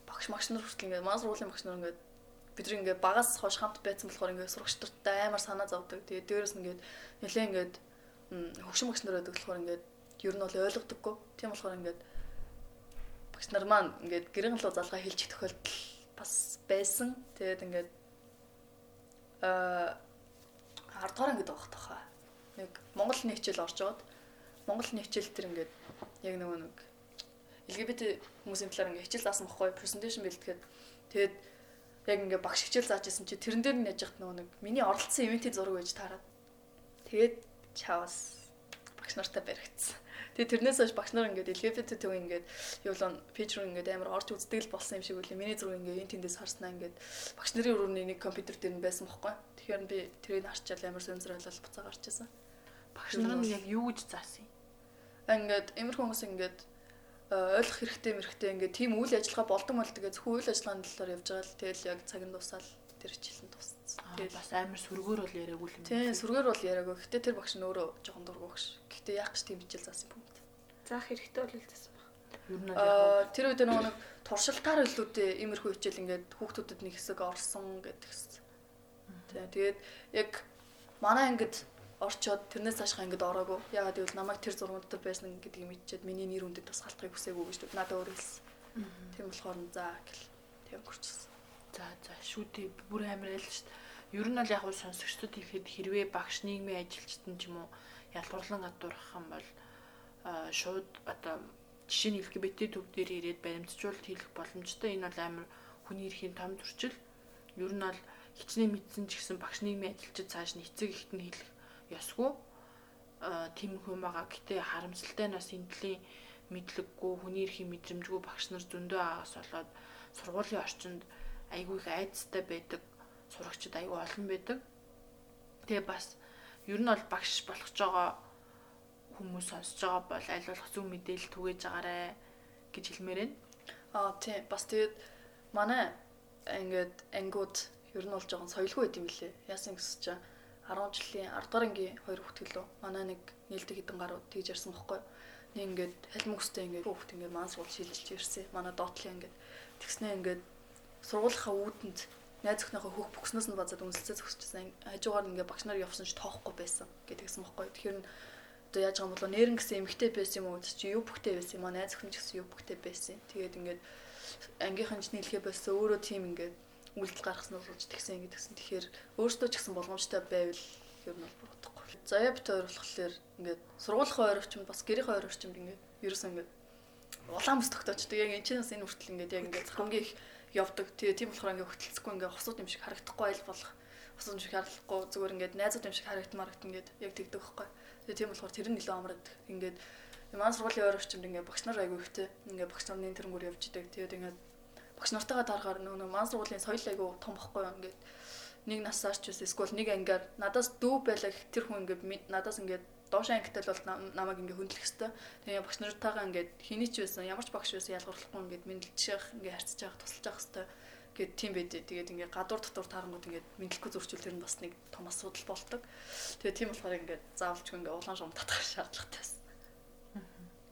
Speaker 4: багш магш нар хүртэл ингээд маань сургуулийн багш нар ингээд бид нэг ингээд багаас хойш хамт байсан болохоор ингээд сурагч нартай амар санаа зовдөг. Тэгээд дээрэс нь ингээд нэлээ ингээд хөгшин багш нар байдаг болохоор ингээд ер нь бол ойлгодоггүй. Тийм болохоор ингээд багш нар маань ингээд гэрэн луу залгаа хэлчих тохиолдол бас байсан. Тэгээд ингээд аа 10 дугаар ангид байх тахаа. Нэг Монгол нэг хичээл орж аваад Монгол нэг хичээл тэр ингээд яг нөгөө нэг LGBT хүмүүсийн талаар ингээд хичээл заасан байхгүй презентацийн бэлтгэхэд тэгээд яг ингээд багш хичээл зааж исэн чи тэрэн дээр нь яж хат нөгөө нэг миний оролцсон ивентийн зураг байж таарад тэгээд чаавас багш нартай баригдсан. Тэгээ тэрнээс хойш багш нар ингээд LGBT төв ингээд юу л пэйж руу ингээд амар орж үздэг л болсон юм шиг үлээ. Миний зураг ингээд энэ тэндээс харснаа ингээд багш нарын өрөөний нэг компьютер дээр нь байсан бохгүй. Тэгэхээр би тэрийг харчаал амар сонирхолтой буцаа гарч ирсэн.
Speaker 5: Багш нар нь яг юу гэж заасан юм?
Speaker 4: Ингээд эмэр хүмүүс ингээд ойлгох хэрэгтэй мэрэгтэй ингээд тийм үйл ажиллагаа болдог мэл тэгээ зөвхөн үйл ажиллагааны талаар явж байгаа л тэгэл яг цаг нь дуусаад тэр хичээлэн дууссан.
Speaker 5: Тэгээд бас амар сүргээр бол яриаггүй юм.
Speaker 4: Тийм сүргээр бол яриаггүй. Гэтэ тэр багш нь өөрөө жоохон дургу багш. Гэтэ яах гэж тийм хичээл заасан юм бэ?
Speaker 3: Заах хэрэгтэй бол үлдээсэн баг.
Speaker 5: Ер нь
Speaker 4: Аа тэр үед нөгөө нэг туршилтаар илүүтэй иймэрхүү хичээл ингээд хүүхдүүдэд нэг хэсэг орсон. Тийм тэгээд яг манай ангид орчоод тэрнээс цаашгаа ингээд ороогүй. Яагаад гэвэл намайг тэр зургууд дээр байсан гэдгийг мэдчихэд миний нэр үндэд бас халтахыг хүсээгүй гэж надад өөр хэлсэн. Тийм болохоор за гэл тийм гүрчсэн.
Speaker 5: За за шүү дээ бүр амар айл шүү дээ. Ер нь бол яг нь сонсогчдод ихэд хэрвээ багш нийгмийн ажилчтан ч юм уу ялгуурлан гадуурах юм бол шууд одоо жишээ нь LGBT төв дээр ирээд баримтжуулалт хийх боломжтой. Энэ бол амар хүний эрхийн том зөрчил. Ер нь бол хичнээн мэдсэн ч гэсэн багш нийгмийн ажилчид цааш нь эцэг ихт нь хэлэх ёсгүй. Тийм хүн байгаа. Гэтэ харамсалтай нас энтлийн мэдлэггүй хүний эрхийн мэдрэмжгүй багш нар зөндөө агаас болоод сургуулийн орчинд айгүй их айцтай байдаг сурагчид айгүй олон байдаг. Тэгээ бас ер нь бол багш болох ч байгаа хүмүүс сонсож байгаа бол аль болох зөв мэдээлэл түгээж агаарэ гэж хэлмээр байна.
Speaker 4: Аа тийм бас тэгээд манай ингээд ангууд ер нь бол жоохон соёлгүй байт юм лээ. Яасан гэсэн чинь 10 жилийн 10 дугаар ангийн хоёр хүүхдгэлөө манай нэг нээлттэй хідэн гарууд тэгж ярьсан бохгүй. Нэг ингээд халим өстэй ингээд хүүхд ингээд маань суул шилжилж ирсэн. Манай доотлын ингээд тэгснээ ингээд сургуулийнхаа үүдэнд найз өхнөөхөө хөх бөкснөөс нь базаад үнэлцээ зөксчихсэн. Хажуугаар ингээ багш нар явсан ч тоохгүй байсан гэдгийгсэн бохгүй. Тэгэхээр одоо яаж юм бол нэрэн гэсэн эмгтэй байсан юм уу чи юу бүхтэй байсан юм аа найз өхөн ч гэсэн юу бүхтэй байсан. Тэгээд ингээд ангийнхан ч нийлхээ байсан өөрөө тийм ингээд үйлдэл гаргасан нь болж тэгсэн ингэ тэгсэн. Тэгэхээр өөртөө ч гэсэн болгоомжтой байвал ер нь бол бодохгүй. Заяа бит хоёр болохоор ингээд сургуулийн хоёр орчимд бас гэрийн хоёр орчимд ингээд ерөөсөн ингээд улаан бүс тогтоочдөг. Яг энэ ч бас энэ хүртэл ингээд яг ингээд хамгийн их явдаг. Тэгээ тийм болохоор ингээ хөтөлцөхгүй ингээ хосууд юм шиг харагдахгүй айл болох. Хосууд юм шиг харагдахгүй зүгээр ингээд найзууд юм шиг харагдмаар гэх ингээд яг тэгдэг байхгүй. Тэгээ тийм болохоор тэр нь нэлээд амраад ингээд маань сургуулийн өөр орчимд ингээ багш нар айгүй ихтэй ингээ багш нарны тэрнгүүр явж идэг. Тэгээд ингээ багш нартайгаа дарахаар нөгөө маань сургуулийн соёл айгүй том байхгүй ингээд нэг насаас ч эсвэл нэг ангиар надаас дүү байлаа тэр хүн ингээд надаас ингээд доош ангитай бол намайг ингээ хөндлөх хэвээр. Тэгээ багш нартайгаа ингээ хэний ч байсан ямар ч багш байсан ялгарлахгүй ингээ мэдлэлчих ингээ харьцаж явах тусалж явах хэвээр гэд тийм байдэ. Тэгээд ингээ гадуур дотор таарангууд ингээ мэдлэхгүй зөрчил тэр нь бас нэг том асуудал бол ตก. Тэгээд тийм болохоор ингээ заавалч ингээ улаан шум татах шаардлагатай байсан.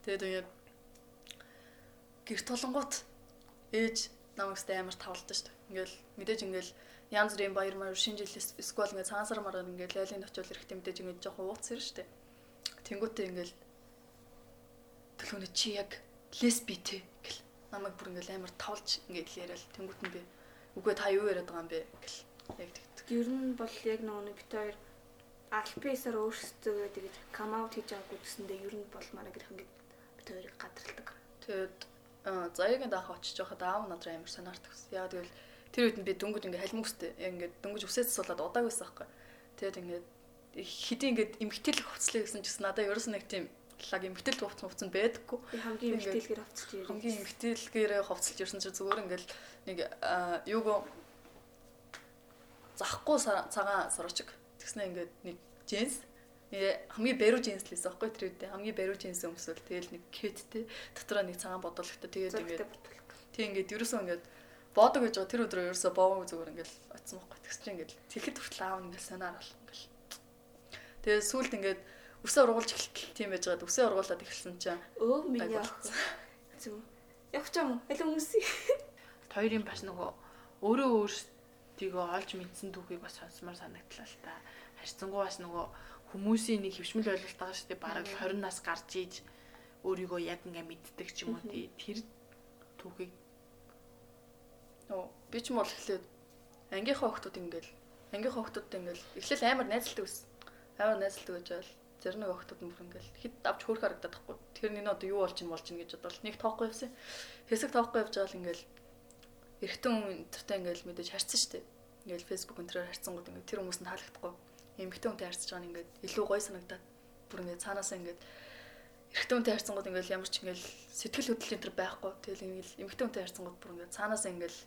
Speaker 4: Тэгээд ингээ гэрт толонгууд ээж намайгстай амар тавлдаг шүү дээ. Ингээл мэдээж ингээл янз бүрийн баяр маяр шинэ жилээс эсвэл ингээ цаансар маргаар ингээ лайлын очил эрэхтэй мэдээж ингээ жоохон ууц ирж штэ. Тэнгүүтээ ингээл төлөвнө чи яг лесби те гэл намайг бүр ингээл амар тавлж ингээд яриад тэнгүүт нь би үгүй та юу яриад байгаа юм бэ гэл яг тэгдэг.
Speaker 3: Ер нь бол яг нөгөө бит хоёр альписаар өөрсдөө тэгээд кам аут хийж байгаагүй гэсэндээ ер нь бол манай гэрх ингээд бит хоёрыг гадралдаг.
Speaker 4: Тэгээд заяагийн даах очиж байхад аав надраа амар сонирхдаг. Яа тэгвэл тэр үед нь би дөнгөж ингээ халим үстэй ингээ дөнгөж үсээс суулаад удааг байсан байхгүй. Тэгээд ингээ хэдий ингээд эмгтэл хувцлаа гэсэн чигс надад ерөөс нэг тийм лаг эмгтэл хувц хувц нь байдаггүй.
Speaker 3: Хамгийн эмгтэлгээр хувцалж ирсэн.
Speaker 4: Хамгийн эмгтэлгээр хувцалж ирсэн чинь зүгээр ингээл нэг юуг захгүй цагаан сорочг. Тэгснэ ингээд нэг джинс хамгийн бариу джинс лээс аахгүй тэр үед. Хамгийн бариу джинс өмсвөл тэгэл нэг кэттэй дотроо нэг цагаан бодоологтой тэгээд ингээд тийм ингээд ерөөсөө ингээд боодог гэж байгаа. Тэр өдрөө ерөөсөө боовоо зүгээр ингээд очсон байхгүй. Тэгс чинь ингээд тэгэхэд хүртэл аав ингээд санаар бол ингээд Тэгээд сүүлд ингээд үсээ ургуулж эхэлт тийм байж байгаад үсээ ургуулад эхэлсэн чинь
Speaker 3: өө миний яах зү. Явах юм? Аль хүмүүсийн
Speaker 5: хоёрын бас нөгөө өөрөө өөрсдийгөө олж мэдсэн түүхийг бас сонсомоор санагдлаа л та. Харьцангуй бас нөгөө хүмүүсийн нэг хөвшмөл ойлголт байгаа шүү дээ. Бараг 20 нас гарч ийж өөрийгөө яг ингээ мэддэг ч юм уу тий. Тэр түүхийг
Speaker 4: нөө Би ч юм бол эхлээд ангийнхаа хүмүүс ингээл ангийнхаа хүмүүс ингээл эхлээл амар найзалдаг байсан. Амар найзалдаг гэж бол зарим нэг хүмүүс мөр ингээл хит авч хөөх харагдаад тахгүй. Тэгэхээр энэ одоо юу болж ин болж ин гэж бодвол нэг тоохгүй явсан. Хэсэг тоохгүй явж байгаа л ингээл эрэгтэн хүн интертэй ингээл мэдээж харьцсан шүү дээ. Ингээл фэйсбુક өнтрээр харьцангууд ингээд тэр хүмүүст нь таалагдахгүй. Эмэгтэй хүнтэй харьцаж байгаа нь ингээд илүү гоё санагдаад бүр ингээд цаанаасаа ингээд эрэгтэй хүнтэй харьцангууд ингээл ямар ч ингээл сэтгэл хөдлөл энэ төр байхгүй. Тэгэл ингээл эмэгтэй хүнтэй харьцангууд бүр ингээд цаанаасаа ингээл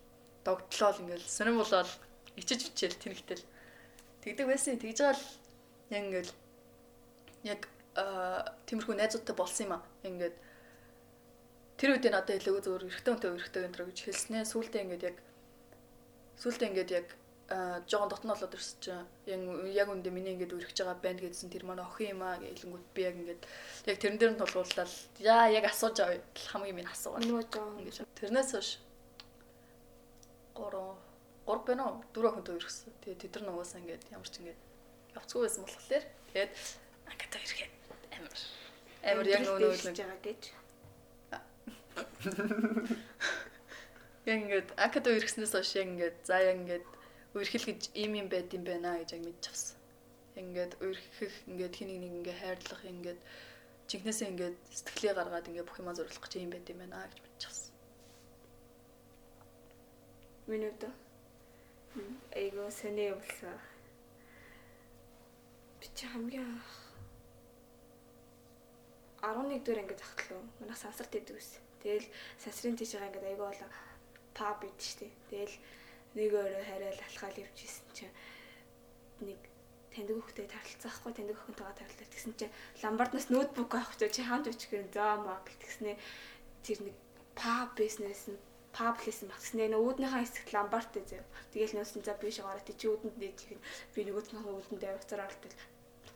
Speaker 4: догтлол ингээл сонирм болол ичиж бичээл тэнэгтэл тэгдэг байсан. Тэгж байгаа л яг ингээл яг тиймэрхүү найзуудтай болсон юм а. Ингээд тэр үед надад илүү зөвөр эрэгтэй хүнтэй эрэгтэй энэ гэж хэлснээ. Сүүлдээ ингээд яг сүүлдээ ингээд яг жоохон дотн болоод ирсэн чинь яг яг үндэ миний ингээд үргэж байгаа банд гэдсэн тэр манай охин юм аа гэлэнгүүт би яг ингээд яг тэрэн дээр нь тулгуурлал яа яг асууж авъя хамгийн минь асуугаа.
Speaker 3: Нөгөө жоохон
Speaker 4: Ингэж. Тэрнээс хойш 3 3 байна уу? 4 охинтой үргэсэн. Тэгээ тэд нар нугасаа ингээд ямар ч ингээд явцгүй байсан болохоор тэгээд аката ирэхэд амар амар яг нөгөө нэг
Speaker 3: байгаа гэж.
Speaker 4: яг ингээд аката ирэхснээс хойш яг ингээд за яг ингээд үерхэл гэж ийм юм байд юм байна гэж яг мэдчихсэн. Ингээд үерхэх ингээд хин нэг ингээд хайрлах ингээд жинкнээсээ ингээд сэтгэлээ гаргаад ингээд бүх юмаа зориулах гэж юм байд юм байна гэж мэдчихсэн.
Speaker 3: Миний өдөө. Айгуу сони явуулсан. Би чи хамгийн анх 11 дэх ингээд захтлаа. Манайх сансарт идэв ус. Тэгэл сансрын тийш байгаа ингээд айгуу болоо паб ид штэ. Тэгэл нэг өөрөө хараал алхаал явчихсэн чинь нэг таньдаг хөхтэй тарилцаахгүй таньдаг хөхөнтэйгээ тарилцаа тэгсэн чинь ламбарднаас ноутбук авах гэж чи хаанд очих гэн заа маа гэтгснээ тэр нэг паб бизнес нь паб хийсэн багснээ нөө үүднийхээ хэсэгт ламбартай зав. Тэгэл нөөсөн за би шагараа тий чи үүдэнд дээж гин би нөгөөтнийхээ үүдэнд авцаар оролтол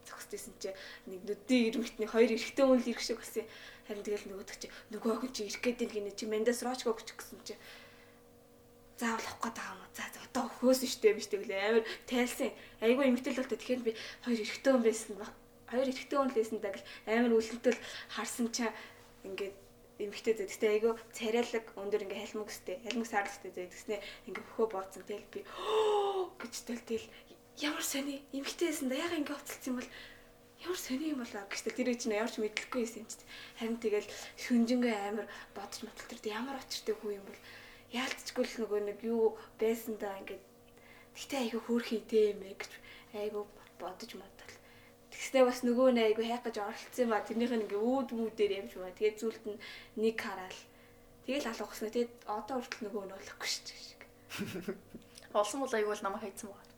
Speaker 3: зогсдсэн чи нэг нүдний ирмэгтний хоёр эрэгтэй хүн л ирэх шиг болсон. Харин тэгэл нөгөөдөг чи нөгөө охин чи ирэх гээд гинэ. Чи мендас рочко гэж гисэн чи заавал авах байгаа юм уу? За одоо хөөсөн штэ биш тэглээ амар тайлсан. Айгүй эмгтэл болтой тэгэхээр би хоёр эрэгтэй хүн байсан баг. Хоёр эрэгтэй хүн л байсан даа гэл амар үлэнтэл харсан чаа ингээд эмгтэй зэ. Гэтэ айгүй царайлаг өндөр ингээ халмагстэй. Халмагс хаалцтай зэ. Тэгснэ ингээ хөхөө бооцсон. Тэгэл би гэж тэл тэл ямар сони эмгтэйсэн да яга ингээ уцалсан юм бол ямар сони юм болоо гэжтэй тэр чинь ямар ч мэдлэхгүй байсан юм чи. Харин тэгэл шүнжингээ амар бодож мотлол тэр ямар очиртэй хүү юм бол яалтчгүй л нөгөө нэг юу байсан да ингээд гэтээ айгүй юм ээ гэж айгүй бодож модал. Тэгснээ бас нөгөө нэ айгүй хайх гэж оролцсон юм а тэрнийх нь ингээ үүд үүдээр ямж ба. Тэгээд зүйлд нь нэг хараал. Тэгэл алга болсон. Тэгээд одоо хүртэл нөгөө нь болохгүй шүү дээ.
Speaker 4: Олсон бол айгүй л намайг хайцсан байна.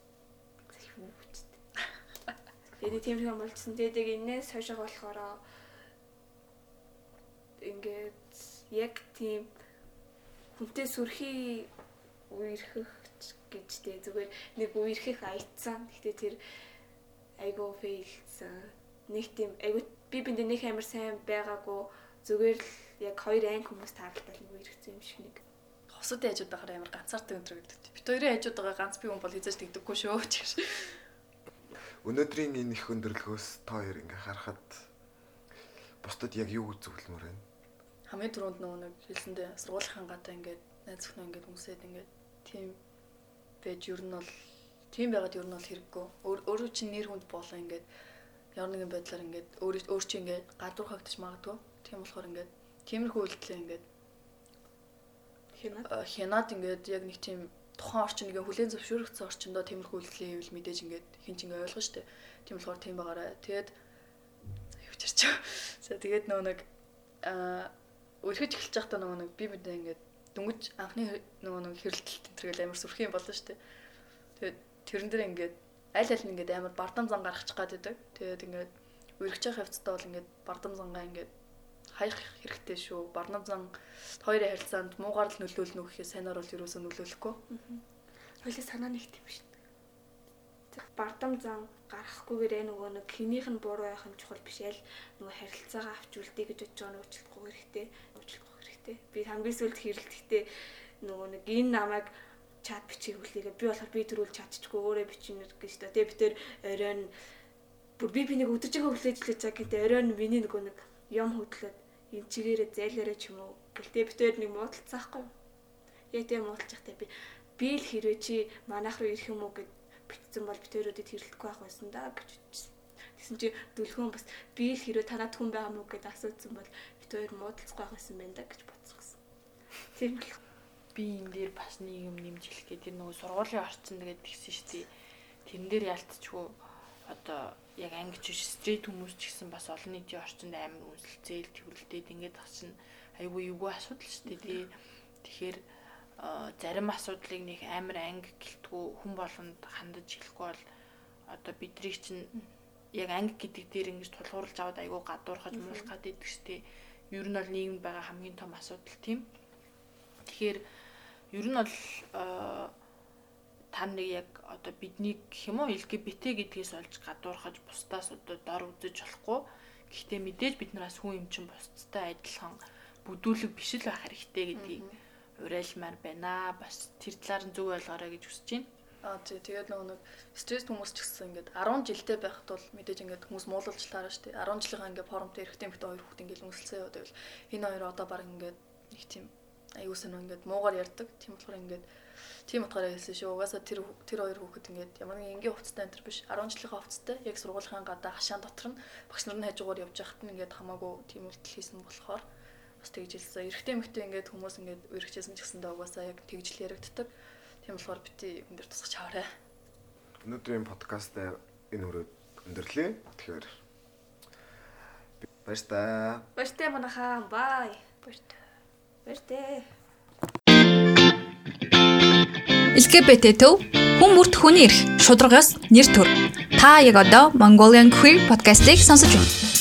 Speaker 3: Тэгээд тийм юм болчихсон. Тэгээд яг энэс хойшоо болохоор ингээд яг тийм хүнтэй сүрхий үерхэх гэж дээ зүгээр нэг үерхэх аятсан. Гэтэ тэр айгу фейлсэн. Нэг тийм айгу би биндээ нэг амар сайн байгаагүй зүгээр л яг хоёр анги хүмүүс таарлтал нэг үерхсэн юм шиг нэг.
Speaker 4: Хосууд хажууд байхаар амар ганцаартай өндөр гэдэг. Бид хоёрын хажууд байгаа ганц би хүн бол хизээж тэгдэггүй шүү гэж.
Speaker 2: Өнөөдрийн энэ их өндөрлгөөс та хоёр ингээ харахад бусдад яг юу үзүүлмээр байна?
Speaker 4: Хамгийн түрүүнд нөгөө нэг хэлсэндээ сургуулийн гадаа ингээд найз өхнөө ингээд хүмүүсэд ингээд тийм байж ер нь бол тийм байгаад ер нь бол хэрэггүй. Өөрөө чинь нэр хүнд болоо ингээд ямар нэгэн байдлаар ингээд өөрөө өөр чинь ингээд гадуур хагтаж магадгүй. Тийм болохоор ингээд тиймэрхүү үйлдэлээ ингээд
Speaker 3: хянаад
Speaker 4: хянаад ингээд яг нэг тийм тухайн орчин нэг хүлэн зөвшөөрөгдсөн орчиндөө тиймэрхүү үйлдэлээ хийвэл мэдээж ингээд хин ч ингээд ойлгоо штэ. Тийм болохоор тийм байгаарай. Тэгээд юу ч ярьчих. За тэгээд нөгөө нэг аа өрхөж эхэлж байхдаа нөгөө нэг би мэдээ ингээд дөнгөж анхны нөгөө нэг хэрэлтэлт энэ төрөл амар сүрх юм болно шүү дээ. Тэгээд тэрэн дээр ингээд аль аль нь ингээд амар бардам зан гаргачих гад байдаг. Тэгээд ингээд өргөж явах явцдаа бол ингээд бардам зангаа ингээд хаях хэрэгтэй шүү. Бардам зан хоёрын харилцаанд муугаар л нөлөөлнө гэхээ сайнаар бол юусоо нөлөөлөхгүй.
Speaker 3: хоёлаа санаа нэгт юм шин. Бардам зан гарахгүйгээр нөгөө нэг хинийх нь буруу байх нь чухал биш ял нөгөө харилцаагаа авч үлдээ гэж бодож байгаа нь уучлахгүй хэрэгтэй. Уучлахгүй хэрэгтэй. Би хамгийн сүүлд хэрэлдэхдээ нөгөө нэг энэ намайг чат бичиг хүлээгээ би болохоор би төрүүл чатчихгүй өөрөө бичнэ гэж та. Тэгээ би тэр оройн бүр би би нэг өдөрж байгаа хүлээж лээ чаа гэдэг оройн миний нөгөө нэг юм хөдлөөд энэ чигээрээ зайлаарэ ч юм уу. Гэлтэй би тэр нэг муудалцаахгүй. Яг тийм муудалцахтай би би л хэрвээ чи манайх руу ирэх юм уу гэд битсэн бол битэрүүдэд хэрэлдэхгүй байх байсан да гэж. Тэгсэн чи дүлгөн бас би л хэрвээ танад хүн байгаа мүү гэд асуусан бол бит хоёр муудалцахгүй байх байсан байна да гэж бодсон гэсэн. Тийм бол
Speaker 5: би энэ дээр бас нэг юм нэмж хэлэх гээд тэр нөгөө сургуулийн орчин тэгээд тэгсэн шүү дээ. Тэрэн дээр ялтчгүй одоо яг ангич биш стрит хүмүүс ч гэсэн бас олон нийтийн орчинд амар үнсэлцээл төвлөлтөд ингээд чинь айгүй эвгүй асуудал шүү дээ. Тэгэхээр зарим асуудлыг нэг амар анги гэлтгүү хүн болгонд хандаж хэлэхгүй бол одоо бидрийг чинь яг анги гэдэг дээр ингэж тулгуурлаж аваад айгүй гадуурхаж муулах гэдэг штеп. Ер нь бол нийгэмд байгаа хамгийн том асуудал тийм. Тэгэхээр ер нь бол та нэг яг одоо биднийг гэх юм уу LGBT гэдгээс олж гадуурхаж бусдаас одоо дор үзэж болохгүй. Гэхдээ мэдээж бид нараас хүн юм чинь бусдтай адилхан бүдүүлэг биш л байх хэрэгтэй гэдгийг уриалмаар байна. Бас тэр талаар нь зөв ойлгоорой гэж хүсэж байна.
Speaker 4: Аа тий тэгээд нөгөө нэг стресс хүмүүс ч гэсэн ингээд 10 жилдээ байхад бол мэдээж ингээд хүмүүс муулалчлаараа шүү дээ. 10 жилийн ингээд форумт эрэгтэй эмэгтэй хоёр хүүхд ингээд үнсэлцээ яваад байвал энэ хоёр одоо баг ингээд нэг тийм аюу сан ингээд муугар ярддаг. Тийм болохоор ингээд тийм утгаараа хэлсэн шүү. Угаасаа тэр тэр хоёр хүүхэд ингээд ямар нэгэн энгийн хувцастай энэ биш 10 жилийнхаа хувцастай яг сургуулийн гадаа хашаан дотор нь багш нар нь хажуугаар явж байхад нь ингээд хамаагүй тийм үйлдэл хийсэн болохоор бас тэгж хэлсэн. Эрэгтэй эмэгтэй ингээд хүмүүс ингээд үргэжсэн ч гэсэндээ угаасаа яг тэгж л яригддаг. Тийм болохоор бити энэ дэр тусгаж аваарай.
Speaker 2: Өнөөдрийн подкаст энэ өрөөд өндөрлөө. Тэгэхээр баяр та.
Speaker 3: баяр та манайхаа. Бай. Баяр та. Баяртай.
Speaker 1: LGBT төв хүн бүрт хүний эрх шударгаас нэр төр. Та яг одоо Mongolian Queer podcast-ийг сонсож байна.